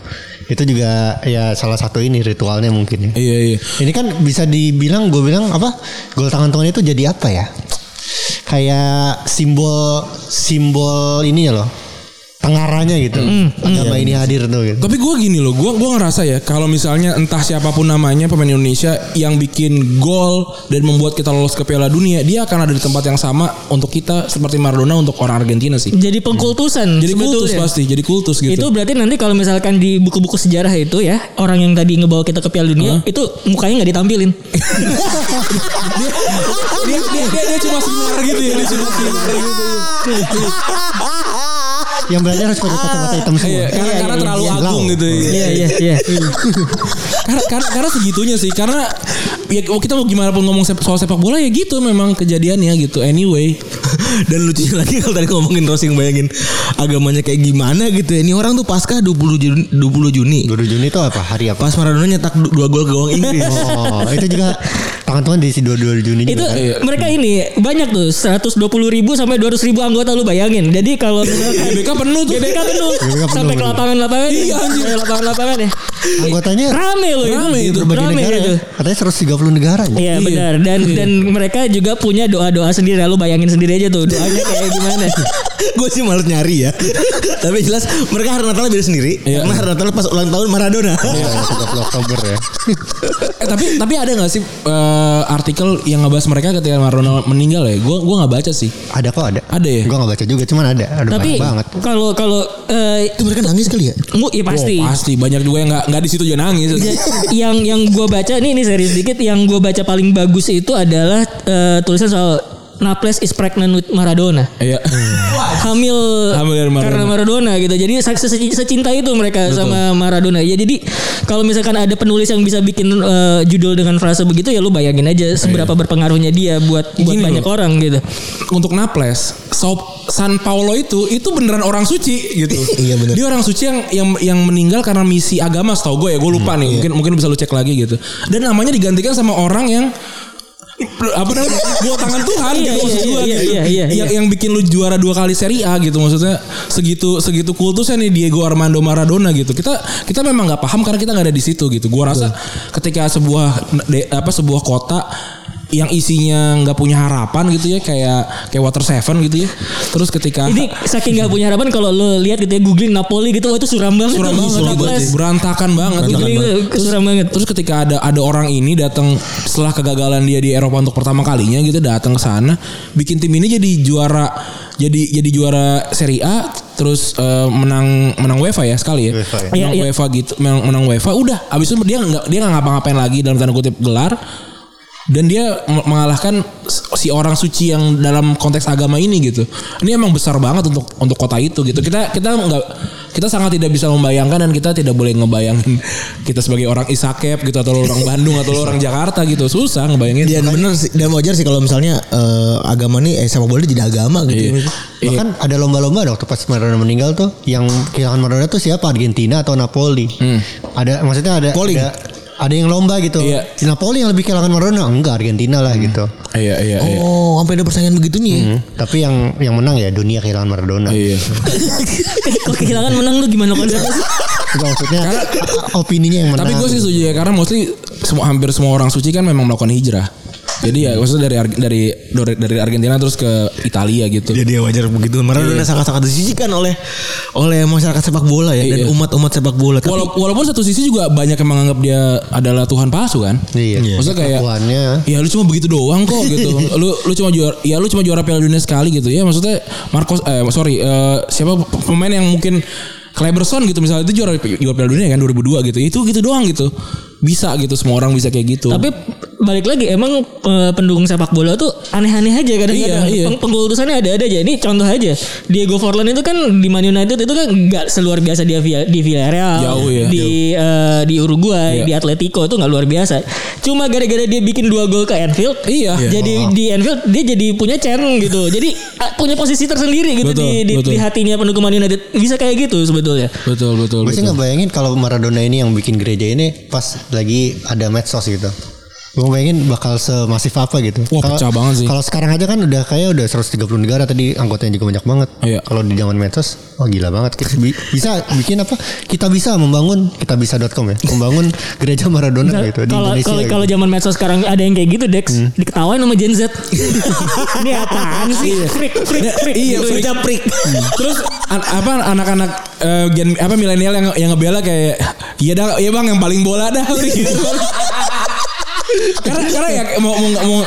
Itu juga ya salah satu ini ritualnya mungkin ya. Iya iya. Ini kan bisa dibilang gue bilang apa? Gol tangan tangan itu jadi apa ya? Kayak simbol simbol ini ya loh. Tengaranya gitu. Agama ini hadir tuh gitu. Tapi gue gini loh, gue gua ngerasa ya kalau misalnya entah siapa pun namanya pemain Indonesia yang bikin gol dan membuat kita lolos ke Piala Dunia, dia akan ada di tempat yang sama untuk kita seperti Maradona untuk orang Argentina sih. Jadi pengkultusan Jadi kultus sebetulnya. pasti, jadi kultus gitu. Itu berarti nanti kalau misalkan di buku-buku sejarah itu ya orang yang tadi ngebawa kita ke Piala Dunia itu mukanya nggak ditampilin. *laughs* dia, dia, dia, dia cuma sinar gitu ya, dia cuma sinar gitu. *laughs* Yang belajar harus pakai kacamata hitam semua. Iya, karena, karena terlalu iya. agung Lau. gitu. ya. Iya iya iya. karena, karena karena segitunya sih karena ya kita mau gimana pun ngomong sep- soal sepak bola ya gitu memang kejadiannya gitu anyway *laughs* Dan lucunya lagi kalau tadi ngomongin Rosing bayangin agamanya kayak gimana gitu ya. Ini orang tuh pasca 20 Juni, 20 Juni. 2 Juni itu apa? Hari apa? Pas Maradona nyetak du- dua gol ke gawang Inggris. Oh, itu juga tangan-tangan di si 22 Juni Itu juga. kan? mereka ini banyak tuh 120 ribu sampai 200 ribu anggota lu bayangin. Jadi kalau GBK *laughs* penuh tuh GBK penuh GBK penuh, sampai ke lapangan-lapangan. Iya, anjir. Sampai lapangan-lapangan ya. Anggotanya Rame loh Rame itu, berbagai Rame negara itu. ya. Katanya 130 negara ya. Iya benar dan dan mereka juga punya doa-doa sendiri. Lalu bayangin sendiri aja tuh doanya kayak gimana. *laughs* gue sih males nyari ya. *laughs* Tapi jelas mereka hari Natal beda sendiri. Iya. Karena hari Natal pas ulang tahun Maradona. Iya, 30 Oktober ya. *laughs* eh, tapi tapi ada nggak sih eh, artikel yang ngebahas mereka ketika Maradona meninggal ya gue gua nggak baca sih Ada kok ada. Ada ya? Gua gak baca juga, cuman ada. Ada Tapi banyak banget. kalau kalau eh, Itu mereka nangis kali ya? mu ya pasti. Oh, pasti banyak juga yang nggak nggak di situ juga nangis yang yang gue baca nih ini serius dikit yang gue baca paling bagus itu adalah eh, tulisan soal Naples is pregnant with Maradona. Iya. Hamil, Hamil Maradona. karena Maradona gitu. Jadi se- se- secinta itu mereka sama Maradona. Ya jadi kalau misalkan ada penulis yang bisa bikin eh, judul dengan frase begitu ya lu bayangin aja seberapa berpengaruhnya dia buat buat Gini banyak loh. orang gitu. untuk Naples, Sao San Paulo itu itu beneran orang suci gitu. *laughs* Iya, bener. Dia orang suci yang yang yang meninggal karena misi agama setahu gue ya, gue lupa nih. Mungkin mungkin bisa lu cek lagi gitu. Dan namanya digantikan sama orang yang apa namanya bawa tangan Tuhan Iya, gitu iya, maksud gua iya, gitu. iya, iya, yang, iya. yang bikin lu juara dua kali Serie A gitu maksudnya segitu segitu kultusnya nih Diego Armando Maradona gitu kita kita memang nggak paham karena kita nggak ada di situ gitu gua rasa ketika sebuah de- apa sebuah kota yang isinya nggak punya harapan gitu ya kayak kayak Water Seven gitu ya. Terus ketika Ini saking nggak punya harapan kalau lo lihat gitu ya googling Napoli gitu wah itu suram banget. suram banget, Naples. berantakan banget. Googling itu suram banget. Terus ketika ada ada orang ini datang setelah kegagalan dia di Eropa untuk pertama kalinya gitu datang ke sana bikin tim ini jadi juara jadi jadi juara Serie A terus eh, menang menang UEFA ya sekali ya. UEFA ya. Menang Iya, iya. UEFA gitu menang, menang UEFA udah habis itu dia nggak dia nggak ngapa-ngapain lagi dalam tanda kutip gelar dan dia mengalahkan si orang suci yang dalam konteks agama ini gitu. Ini emang besar banget untuk untuk kota itu gitu. Kita kita nggak kita sangat tidak bisa membayangkan dan kita tidak boleh ngebayangin *laughs* kita sebagai orang Isakep gitu atau orang Bandung atau orang Jakarta gitu. Susah ngebayangin. Dan bener sih dan wajar sih kalau misalnya eh, agama nih eh sepak bola jadi agama gitu. Iya. Bahkan ada lomba-lomba dong pas Maradona meninggal tuh yang kehilangan Maradona tuh siapa? Argentina atau Napoli? Ada maksudnya ada Polling. ada ada yang lomba gitu. Iya. Si Napoli yang lebih kehilangan Maradona enggak Argentina lah gitu. Iya iya iya. Oh, sampai ada persaingan begitunya. ya? Hmm. Tapi yang yang menang ya dunia kehilangan Maradona. Iya. *laughs* Kalau kehilangan menang lu gimana konsepnya maksudnya a- a- opininya yang menang. Tapi gue sih setuju ya karena mostly semua hampir semua orang suci kan memang melakukan hijrah. Jadi ya maksudnya dari Ar- dari dari dari Argentina terus ke Italia gitu. Jadi ya wajar begitu. Maradona sangat-sangat disisikan oleh oleh masyarakat sepak bola ya Iya. dan umat-umat sepak bola. Tapi Wala- walaupun satu sisi juga banyak yang menganggap dia adalah Tuhan palsu kan. Iya. Maksudnya kayak Kelakuannya. Ya lu cuma begitu doang kok *laughs* gitu. lu lu cuma juara ya lu cuma juara Piala Dunia sekali gitu ya. Maksudnya Marcos eh sorry eh, siapa pemain yang mungkin Kleberson gitu misalnya itu juara juara Piala Dunia kan 2002 gitu. Itu gitu doang gitu. Bisa gitu semua orang bisa kayak gitu. Tapi balik lagi emang eh, pendukung sepak bola tuh aneh-aneh aja kadang-kadang. Iya, iya. Peng- Pengkultusannya ada-ada aja. Ini contoh aja. Diego Forlan itu kan di Man United itu kan nggak seluar biasa dia via- di Villarreal, Jauh ya, di eh, di Uruguay, Iya. di Atletico itu nggak luar biasa. Cuma gara-gara dia bikin dua gol ke Anfield, Iya. Jadi di Anfield dia jadi punya cen gitu. Jadi punya posisi tersendiri gitu Betul, di, di, betul. di hatinya pendukung Man United. Bisa kayak gitu sebetulnya. betul betul Gue sih betul. nggak bayangin kalau Maradona ini yang bikin gereja ini pas lagi ada medsos gitu. Gue bayangin bakal semasif apa gitu. Wah, Kalau- pecah banget sih. Kalau sekarang aja kan udah kayak udah 130 negara tadi anggotanya juga banyak banget. Iya. Kalau di zaman medsos, wah gila banget. Kita bi- bisa bikin apa? Kita bisa membangun kita bisa.com ya. Membangun gereja Maradona gitu di Kalau Indonesia. kalau gitu. kalau zaman medsos sekarang ada yang kayak gitu Dex, diketawain sama Gen Z. *laughs* Ini apaan sih? Freak, freak, freak. Iya, Gitu. freak. prik. Terus an- apa anak-anak eh, gen apa milenial yang yang ngebela kayak iya dah iya bang yang paling bola dah *laughs* gitu. Karena karena ya mau mau mau,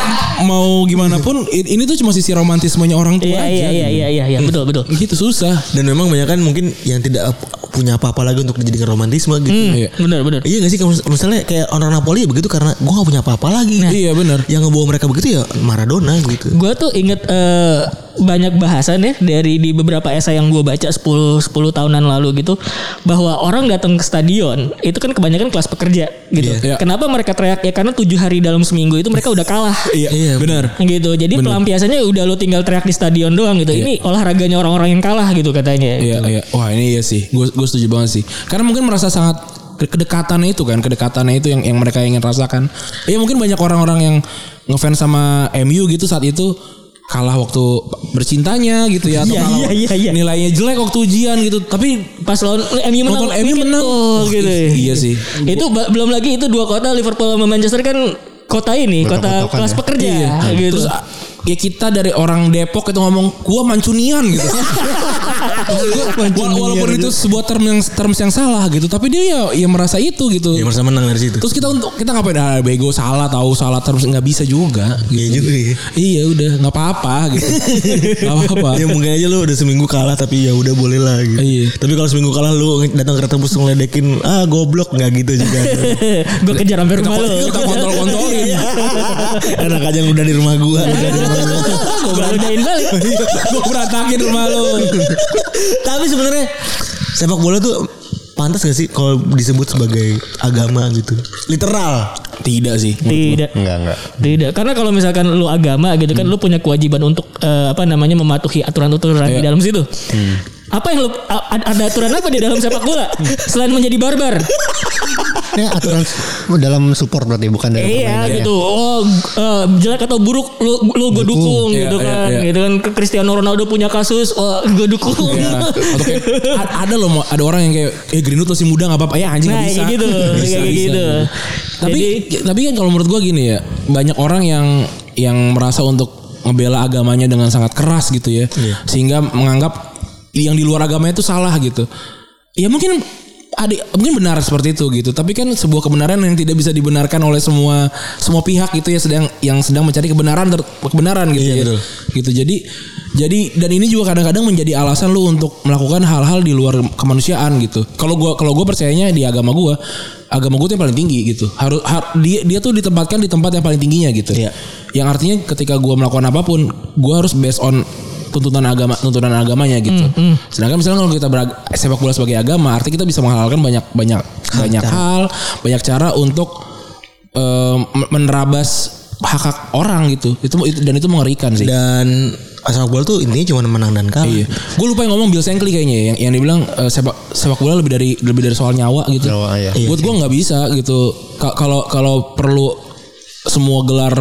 mau gimana pun ini tuh cuma sisi romantismenya orang tua Iya aja. iya iya iya iya iya betul betul. Gitu susah. dan memang banyak kan mungkin yang tidak punya apa-apa lagi untuk dijadikan romantisme gitu. Hmm, Iya. benar benar. Iya gak sih Kalau misalnya kayak orang Napoli ya begitu karena gue gak punya apa-apa lagi. Iya benar. Yang ngebawa mereka begitu ya Maradona gitu. Gue tuh inget eh, banyak bahasan ya dari di beberapa esai yang gue baca 10 10 tahunan lalu gitu bahwa orang datang ke stadion itu kan kebanyakan kelas pekerja gitu. Iya. Kenapa mereka teriak ya karena tujuh hari dalam seminggu itu mereka udah kalah. *laughs* Iya, Iya, benar. gitu. Jadi pelampiasannya udah lo tinggal teriak di stadion doang gitu. Ini olahraganya orang-orang yang kalah gitu katanya. Iya iya. Wah ini iya sih. Gue gue setuju banget sih. Karena mungkin merasa sangat ke- kedekatannya itu kan, kedekatannya itu yang yang mereka ingin rasakan. Iya mungkin banyak orang-orang yang ngefans sama MU gitu saat itu kalah waktu bercintanya gitu ya atau Iya, kalah iya, iya, iya. nilainya jelek waktu ujian gitu tapi Pas lawan MU menang, Nonton MU menang. oh, gitu. Wah, iya sih. Itu belum lagi itu dua kota Liverpool sama Manchester kan kota ini, kota Kotak-kotakan kelas ya. pekerja Iya. gitu. Terus ya kita dari orang Depok itu ngomong gua mancunian gitu. *laughs* Wala- Walaupun itu sebuah term yang terms yang salah gitu, tapi dia ya ya merasa itu gitu. Ya merasa menang dari situ. Terus kita untuk kita ngapain ah, bego salah tahu salah terus nggak bisa juga. Iya Gitu. juga ya. Iya udah nggak apa-apa gitu. *laughs* Nggak apa-apa. Ya mungkin aja lu udah seminggu kalah tapi ya udah boleh lah gitu. Iya. Tapi kalau seminggu kalah lu datang ke tebus ngeledekin ah goblok nggak gitu juga. *laughs* gue kejar sampai rumah lo. Kita kontrol-kontrolin. *laughs* Enak aja udah di rumah gua. udah di rumah gua. Balik. Gue berantakin rumah lu. Tapi sebenarnya sepak bola tuh pantas gak sih kalau disebut sebagai agama gitu? Literal. Tidak sih. Tidak. Enggak enggak. Tidak, karena kalau misalkan lu agama gitu kan, lu punya kewajiban untuk eh, apa namanya mematuhi aturan-aturan di Iya. dalam situ. Apa yang lu ada aturan apa di dalam sepak bola selain menjadi barbar? *laughs* Ini aturan dalam support berarti bukan dalam iya permainan. gitu. Oh eh, jelek atau buruk lu lu gue dukung Iya, gitu iya, kan. iya. Gitu kan Cristiano Ronaldo punya kasus, oh gue dukung. Ya. Atau kayak ada loh ada orang yang kayak eh Greenwood masih muda nggak apa-apa ya anjing Nah bisa. kayak gitu, Bisa, kayak bisa. gitu. Tapi tapi kan kalau menurut gua gini ya, banyak orang yang yang merasa untuk ngebela agamanya dengan sangat keras gitu ya. Sehingga menganggap yang di luar agamanya itu salah gitu. Ya mungkin ada mungkin benar seperti itu gitu. Tapi kan sebuah kebenaran yang tidak bisa dibenarkan oleh semua semua pihak gitu ya sedang yang sedang mencari kebenaran ter- kebenaran gitu Iya, ya. betul. Gitu. Jadi jadi dan ini juga kadang-kadang menjadi alasan lu untuk melakukan hal-hal di luar kemanusiaan gitu. Kalau gua kalau gua percayanya di agama gua, agama gua tuh yang paling tinggi gitu. Harus har- dia dia tuh ditempatkan di tempat yang paling tingginya gitu. Iya. Yang artinya ketika gua melakukan apa pun, gua harus based on tuntutan agama tuntutan agamanya gitu. Sedangkan misalnya kalau kita berag- sepak bola sebagai agama, artinya kita bisa menghalalkan banyak banyak banyak hal, banyak cara untuk em, menerabas hak hak orang gitu. Itu, itu dan itu mengerikan sih. Dan sepak bola tuh intinya cuma menang dan kalah. Iya. Gue lupa yang ngomong Bill Shankly kayaknya ya, yang yang dia bilang eh, sepak sepak bola lebih dari lebih dari soal nyawa gitu. Nyawa, iya. Buat gue nggak bisa gitu. Ka- Kalau kalau perlu semua gelar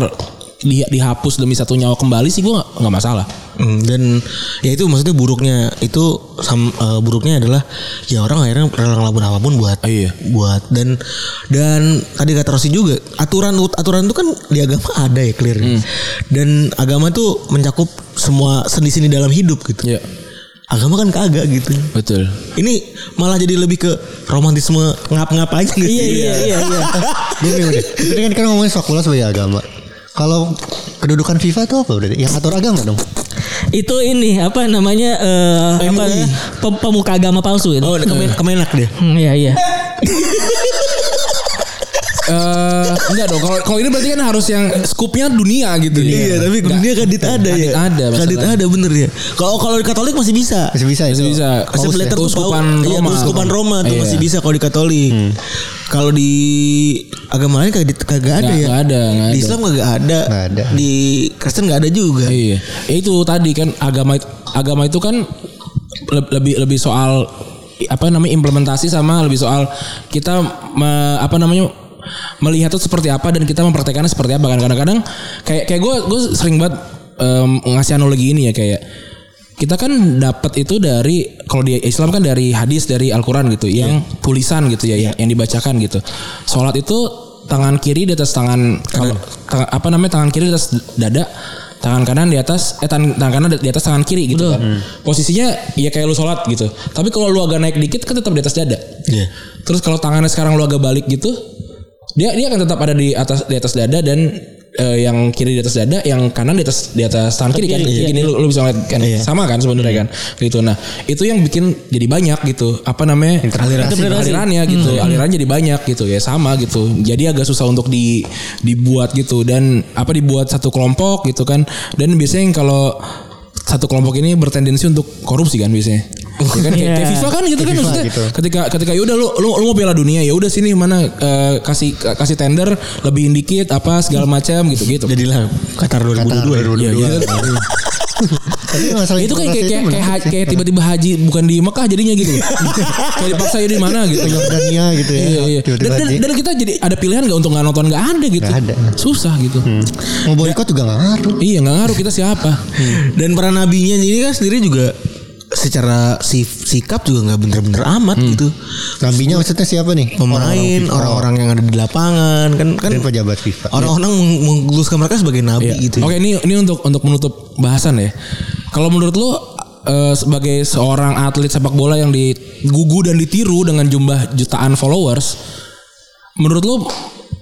di, dihapus demi satu nyawa kembali sih gue nggak masalah. Hmm, dan ya itu maksudnya buruknya itu sam, eh, buruknya adalah ya orang akhirnya rela ngelakuin apa pun buat Ah, iya. buat dan dan tadi kata Rosi juga aturan aturan itu kan di agama ada ya clear Hmm. dan agama tuh mencakup semua sendi-sendi dalam hidup gitu Iya. agama kan kagak gitu Betul. ini malah jadi lebih ke romantisme ngap-ngap aja gitu Iya iya iya iya. Gue bingung deh. Itu kan kan ngomongin sepak bola sebagai agama. Kalau kedudukan FIFA itu apa berarti? Yang atur agama dong. Itu ini apa namanya eh apa pemuka agama palsu itu. oh kemen, kemenak dia Hmm, iya iya. *laughs* Eh enggak dong. Kalau kalau ini berarti kan harus yang skupnya dunia gitu. Iya, tapi dunia kadit ada ya. Kadit ada, Kadit ada bener ya. Kalau kalau di Katolik masih bisa. Masih bisa Masih bisa. Asep Letter tuh Keuskupan Paul- iya, Roma. Keuskupan Roma tuh Iya. masih bisa kalau di Katolik. Kalau di agama lain kagak kagak ada ya. nggak ada, Di ada. Islam kagak ada. Nggak ada. Di Kristen nggak ada juga. Iya. Ya itu tadi kan agama itu- agama itu kan le- lebih lebih soal apa namanya implementasi sama lebih soal kita me- apa namanya melihat itu seperti apa dan kita mempraktekannya seperti apa kan kadang-kadang kayak kayak gue gue sering banget em, ngasih analogi ini ya kayak kita kan dapat itu dari kalau di Islam kan dari hadis dari Al-Qur'an gitu yang tulisan gitu ya yang, yang dibacakan gitu. Salat itu tangan kiri di atas tangan kalau apa namanya tangan kiri di atas dada, tangan kanan di atas eh tangan, tangan kanan di atas tangan kiri gitu kan. Posisinya ya kayak lu sholat gitu. Tapi kalau lu agak naik dikit kan tetap di atas dada. Iya. Terus kalau tangannya sekarang lu agak balik gitu, dia dia akan tetap ada di atas di atas dada dan eh, yang kiri di atas dada, yang kanan di atas di atas tangan kiri kan. kiri, iya. gini lu, lu bisa ngeliat kan Iya. sama kan sebenarnya kan. Gitu. Nah, itu yang bikin jadi banyak gitu. Apa namanya? Aliransi. alirannya gitu. Alirannya jadi banyak gitu ya sama gitu. Jadi agak susah untuk di dibuat gitu dan apa dibuat satu kelompok gitu kan. Dan biasanya yang kalau satu kelompok ini bertendensi untuk korupsi kan biasanya. Ya kan kayak, kayak. FIFA kan gitu kan FIFA maksudnya gitu. ketika ketika ya udah lu, lu lu mau piala dunia ya udah sini mana eh, kasih kasih tender lebihin dikit apa segala macam gitu gitu. Jadilah Qatar 2022. Ya, gitu kan. Tapi masalah itu kayak kayak kayak, kayak, tiba-tiba haji bukan di Mekah jadinya gitu. kayak dipaksa ya di mana gitu. Jordania gitu ya. Iya, iya. Dan, dan, dan kita jadi ada pilihan nggak untuk nggak nonton nggak ada gitu. Nggak ada. Susah gitu. Mau boykot juga gak ngaruh. Iya nggak ngaruh kita siapa. Dan para nabinya ini kan sendiri juga secara sif- sikap juga nggak bener-bener amat gitu. Nabinya maksudnya siapa nih? Pemain, orang-orang yang ada di lapangan kan kan dan pejabat FIFA. orang-orang meng- menggeluskan mereka sebagai nabi Iya. gitu. Oke ini ini untuk untuk menutup bahasan ya. Kalau menurut lu eh, sebagai seorang atlet sepak bola yang digugu dan ditiru dengan jumlah jutaan followers, menurut lu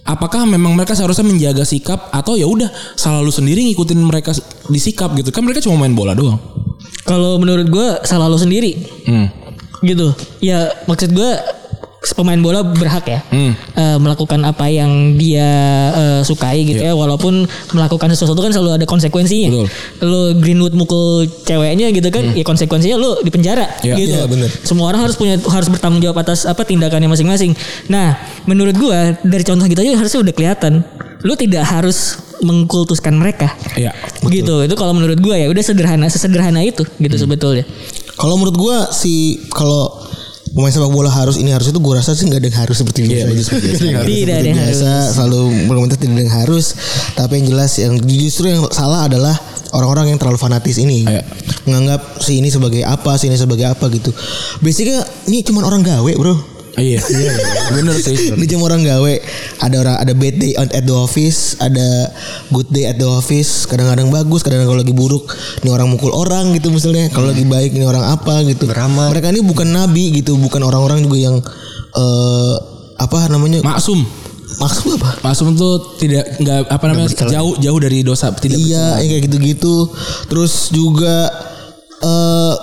apakah memang mereka seharusnya menjaga sikap atau ya udah salah lu sendiri ngikutin mereka di sikap gitu kan mereka cuma main bola doang. Kalau menurut gue salah lo sendiri. Hmm. Gitu. Ya maksud gue pemain bola berhak ya Hmm. eh, melakukan apa yang dia eh, sukai gitu Iya. ya walaupun melakukan sesuatu kan selalu ada konsekuensinya. Betul. Lo Greenwood mukul ceweknya gitu kan ya konsekuensinya lo di penjara Iya. gitu. Iya, bener. Semua orang harus punya harus bertanggung jawab atas apa tindakannya masing-masing. Nah, menurut gua dari contoh kita aja harusnya udah kelihatan. Lu tidak harus mengkultuskan mereka. Iya. Gitu. Itu kalau menurut gua ya udah sederhana sesederhana itu gitu Hmm. sebetulnya. Kalau menurut gua si kalau pemain sepak bola harus ini harus itu gua rasa sih nggak ada yang harus seperti Iya, biasa. biasa. Tidak ada yang biasa selalu berkomentar tidak ada yang harus. Tapi yang jelas yang justru yang salah adalah orang-orang yang terlalu fanatis ini Iya. menganggap si ini sebagai apa, si ini sebagai apa gitu. Basicnya ini cuma orang gawe bro. Iya. Bener sih. Ini cuma orang gawe. Ada orang ada bad day on- at the office, ada good day at the office. Kadang-kadang bagus, kadang-kadang kalau lagi buruk, ini orang mukul orang gitu misalnya. Kalau lagi baik ini orang apa gitu. Beramal. Mereka ini bukan nabi gitu, bukan orang-orang juga yang eh apa namanya? Maksum. Maksud apa? Maksum tuh tidak nggak apa namanya jauh jauh dari dosa tidak Iya, yang kayak gitu-gitu. Terus juga eh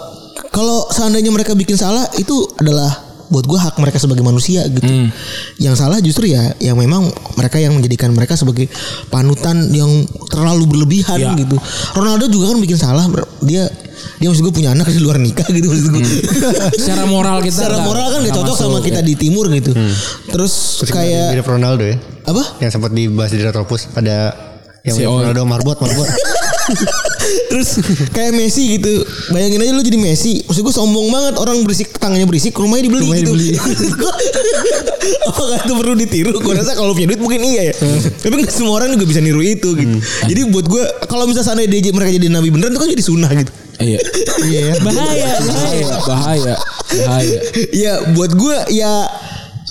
kalau seandainya mereka bikin salah itu adalah buat gue hak mereka sebagai manusia gitu. Yang salah justru ya yang memang mereka yang menjadikan mereka sebagai panutan yang terlalu berlebihan Iya. gitu. Ronaldo juga kan bikin salah dia dia maksud gue punya anak di luar nikah gitu maksud gue. Secara moral kita Secara nggak- moral kan gak cocok masuk, sama kita ya. di timur gitu. Terus Terus kayak mirip Ronaldo ya. apa? Yang sempat dibahas di Retropus ada yang Si. Ronaldo marbot marbot. *laughs* *laughs* Terus kayak Messi gitu. Bayangin aja lu jadi Messi. Maksud gue sombong banget orang berisik tetangganya berisik rumahnya dibeli Rumahnya gitu. dibeli. *laughs* Apakah itu perlu ditiru? Gue rasa kalau punya duit mungkin iya ya. Tapi nggak semua orang juga bisa niru itu gitu. Jadi buat gue kalau misalnya seandainya dia mereka jadi nabi beneran itu kan jadi sunnah gitu. Iya. *laughs* Iya ya. Bahaya, bahaya. Bahaya. Bahaya. Ya buat gue ya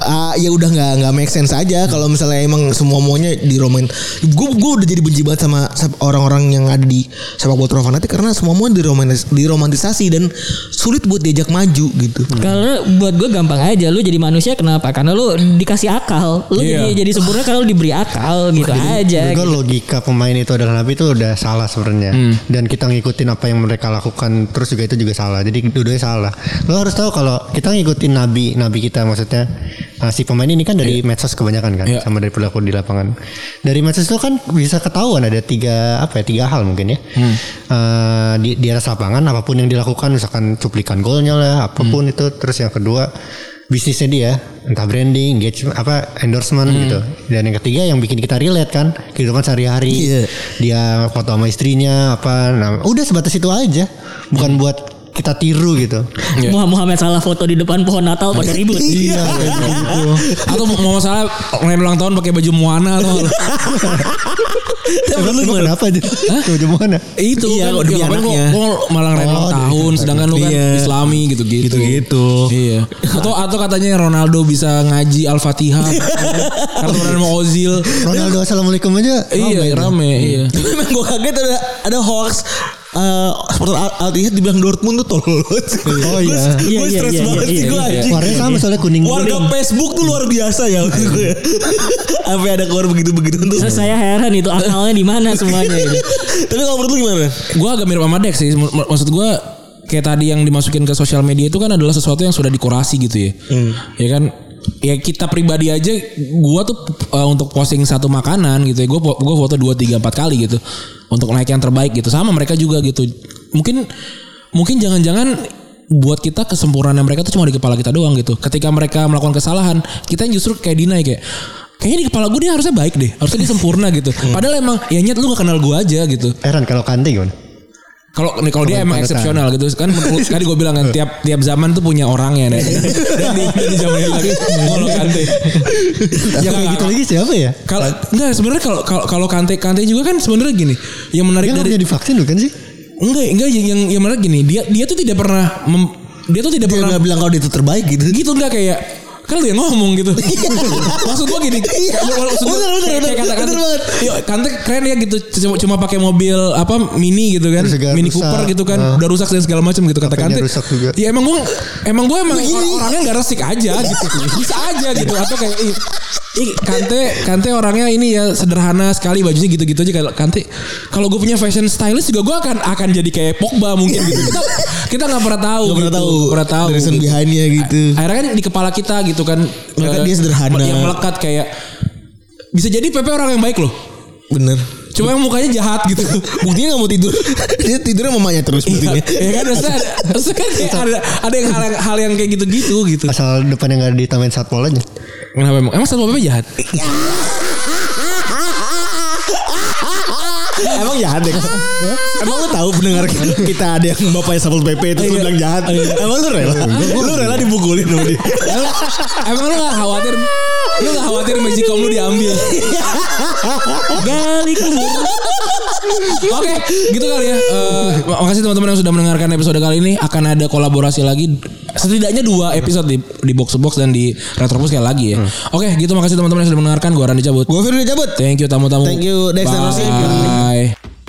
ah, ya udah nggak nggak make sense aja kalau misalnya emang semua maunya di romain gue gue udah jadi benci banget sama orang-orang yang ada di sepak bola fanatik karena semua mau diromantis diromantisasi dan sulit buat diajak maju gitu Karena buat gue gampang aja lu jadi manusia kenapa? Karena lu dikasih akal. Lu Iya. jadi jadi sempurna kalau lu diberi akal gitu aja. Menurut gue gitu. logika pemain itu adalah nabi itu udah salah sebenarnya. Dan kita ngikutin apa yang mereka lakukan terus juga itu juga salah. Jadi dua-duanya salah. Lo harus tahu kalau kita ngikutin nabi, nabi kita maksudnya uh, si pemain ini kan dari medsos kebanyakan kan Iya. sama dari perilaku di lapangan. Dari medsos itu kan bisa ketahuan ada tiga apa ya tiga hal mungkin ya. Uh, di, di atas lapangan apa pun yang dilakukan misalkan cuplikan golnya lah apa pun itu terus yang kedua bisnisnya dia entah branding, engagement, apa endorsement gitu. Dan yang ketiga yang bikin kita relate kan kehidupan sehari-hari. Iya. Dia foto sama istrinya apa, nah, udah sebatas itu aja. Bukan buat kita tiru gitu. Muhammad Muhammad salah foto di depan pohon Natal pada ribut. Iya, gitu. Atau mau masalah ngelain ulang tahun pakai baju Moana atau Emang lu kenapa aja? Tuh mana? itu Iya, kan demi ya, anaknya. gua- gua malah ngelain ulang Oh, tahun sedangkan lu kan Iya. Islami gitu-gitu. Gitu-gitu. Iya. Atau atau katanya Ronaldo bisa ngaji Al-Fatihah *laughs* karena temenan sama Ozil. Ronaldo assalamualaikum aja. Iya, rame, iya. *laughs* Memang gue kaget ada ada hoax eh supporter Al Ittihad dibilang Dortmund tuh tolol. Oh iya. Iya, Gue iya, stres iya, banget iya, sih gue iya. anjing. Warnanya sama soalnya kuning. Warga Facebook tuh luar biasa ya maksud gue. Sampai ada keluar begitu-begitu tuh. Terus saya heran itu akalnya di mana semuanya itu. *laughs* Tapi kalau menurut lu gimana? Gue agak mirip sama Dex sih. M- Maksud gue kayak tadi yang dimasukin ke sosial media itu kan adalah sesuatu yang sudah dikurasi gitu ya. Ya kan ya kita pribadi aja gua tuh uh, untuk posting satu makanan gitu ya gua gua foto 2 3 4 kali gitu untuk naik yang terbaik gitu. Sama mereka juga gitu. Mungkin mungkin jangan-jangan buat kita kesempurnaan mereka tuh cuma di kepala kita doang gitu. Ketika mereka melakukan kesalahan kita yang justru kayak deny kayak kayaknya di kepala gue dia harusnya baik deh harusnya dia sempurna gitu. Padahal emang ya nyet lu gak kenal gue aja gitu. Heran kalau Kante gimana? Kalau nih kalau dia emang eksepsional gitu kan *laughs* tadi gue bilang kan tiap tiap zaman tuh punya orangnya dan, dan di, di zaman ini lagi kalau kante Ya kayak gitu lagi siapa ya? kalau enggak sebenarnya kalau kalau kalau kante kante juga kan sebenarnya gini yang menarik Dia dari punya divaksin bukan sih? enggak enggak yang yang, yang menarik gini dia dia tuh tidak pernah mem- dia tuh tidak Dia pernah bilang kalau dia itu terbaik gitu. gitu enggak kayak kan lu yang ngomong gitu *laughs* maksud gua gini Iya. maksud gua Bener, bener, kayak- bener, kata bener banget. Yuk, Kante keren ya gitu cuma, cuma pakai mobil apa mini gitu kan mini rusak. Cooper gitu kan Ah. udah rusak dan segala macam gitu kata Kante rusak juga. ya emang gua emang gua emang Begini. or- orangnya nggak resik aja gitu bisa aja gitu atau kayak ih, ih, Kante Kante orangnya ini ya sederhana sekali bajunya gitu-gitu aja kalau Kante kalau gue punya fashion stylist juga gue akan akan jadi kayak Pogba mungkin gitu kita kita nggak pernah tahu Gak pernah gitu. tahu. Nggak pernah tahu Dari gitu. behindnya gitu. akhirnya kan di kepala kita gitu kan Mereka eh, dia sederhana. yang melekat kayak bisa jadi Pepe orang yang baik loh Bener. cuma yang mukanya jahat gitu *laughs* Buktinya gak mau tidur. dia tidurnya mamanya terus buktinya. ya kan maksudnya ada, maksudnya kan kayak ada ada yang hal yang hal yang kayak gitu-gitu gitu Asal depannya nggak ditambahin satpol aja. kenapa emang emang satpol pp jahat Emang jahat deh. Emang lu tahu pendengar kita ada yang bapaknya Sapol PP itu lu bilang jahat. Emang lu rela? Lu rela dipukulin sama dia. emang, emang lu gak khawatir lu gak khawatir magicom lu diambil *laughs* kubur. Oke, gitu kali ya. Eh, makasih teman-teman yang sudah mendengarkan episode kali ini. Akan ada kolaborasi lagi Setidaknya dua episode di di box box dan di Retropus sekali lagi ya. Oke, gitu makasih teman-teman yang sudah mendengarkan. Gua Randy cabut. Gue Firly cabut. Thank you tamu-tamu. Thank you, Dexter Rossi. Bye.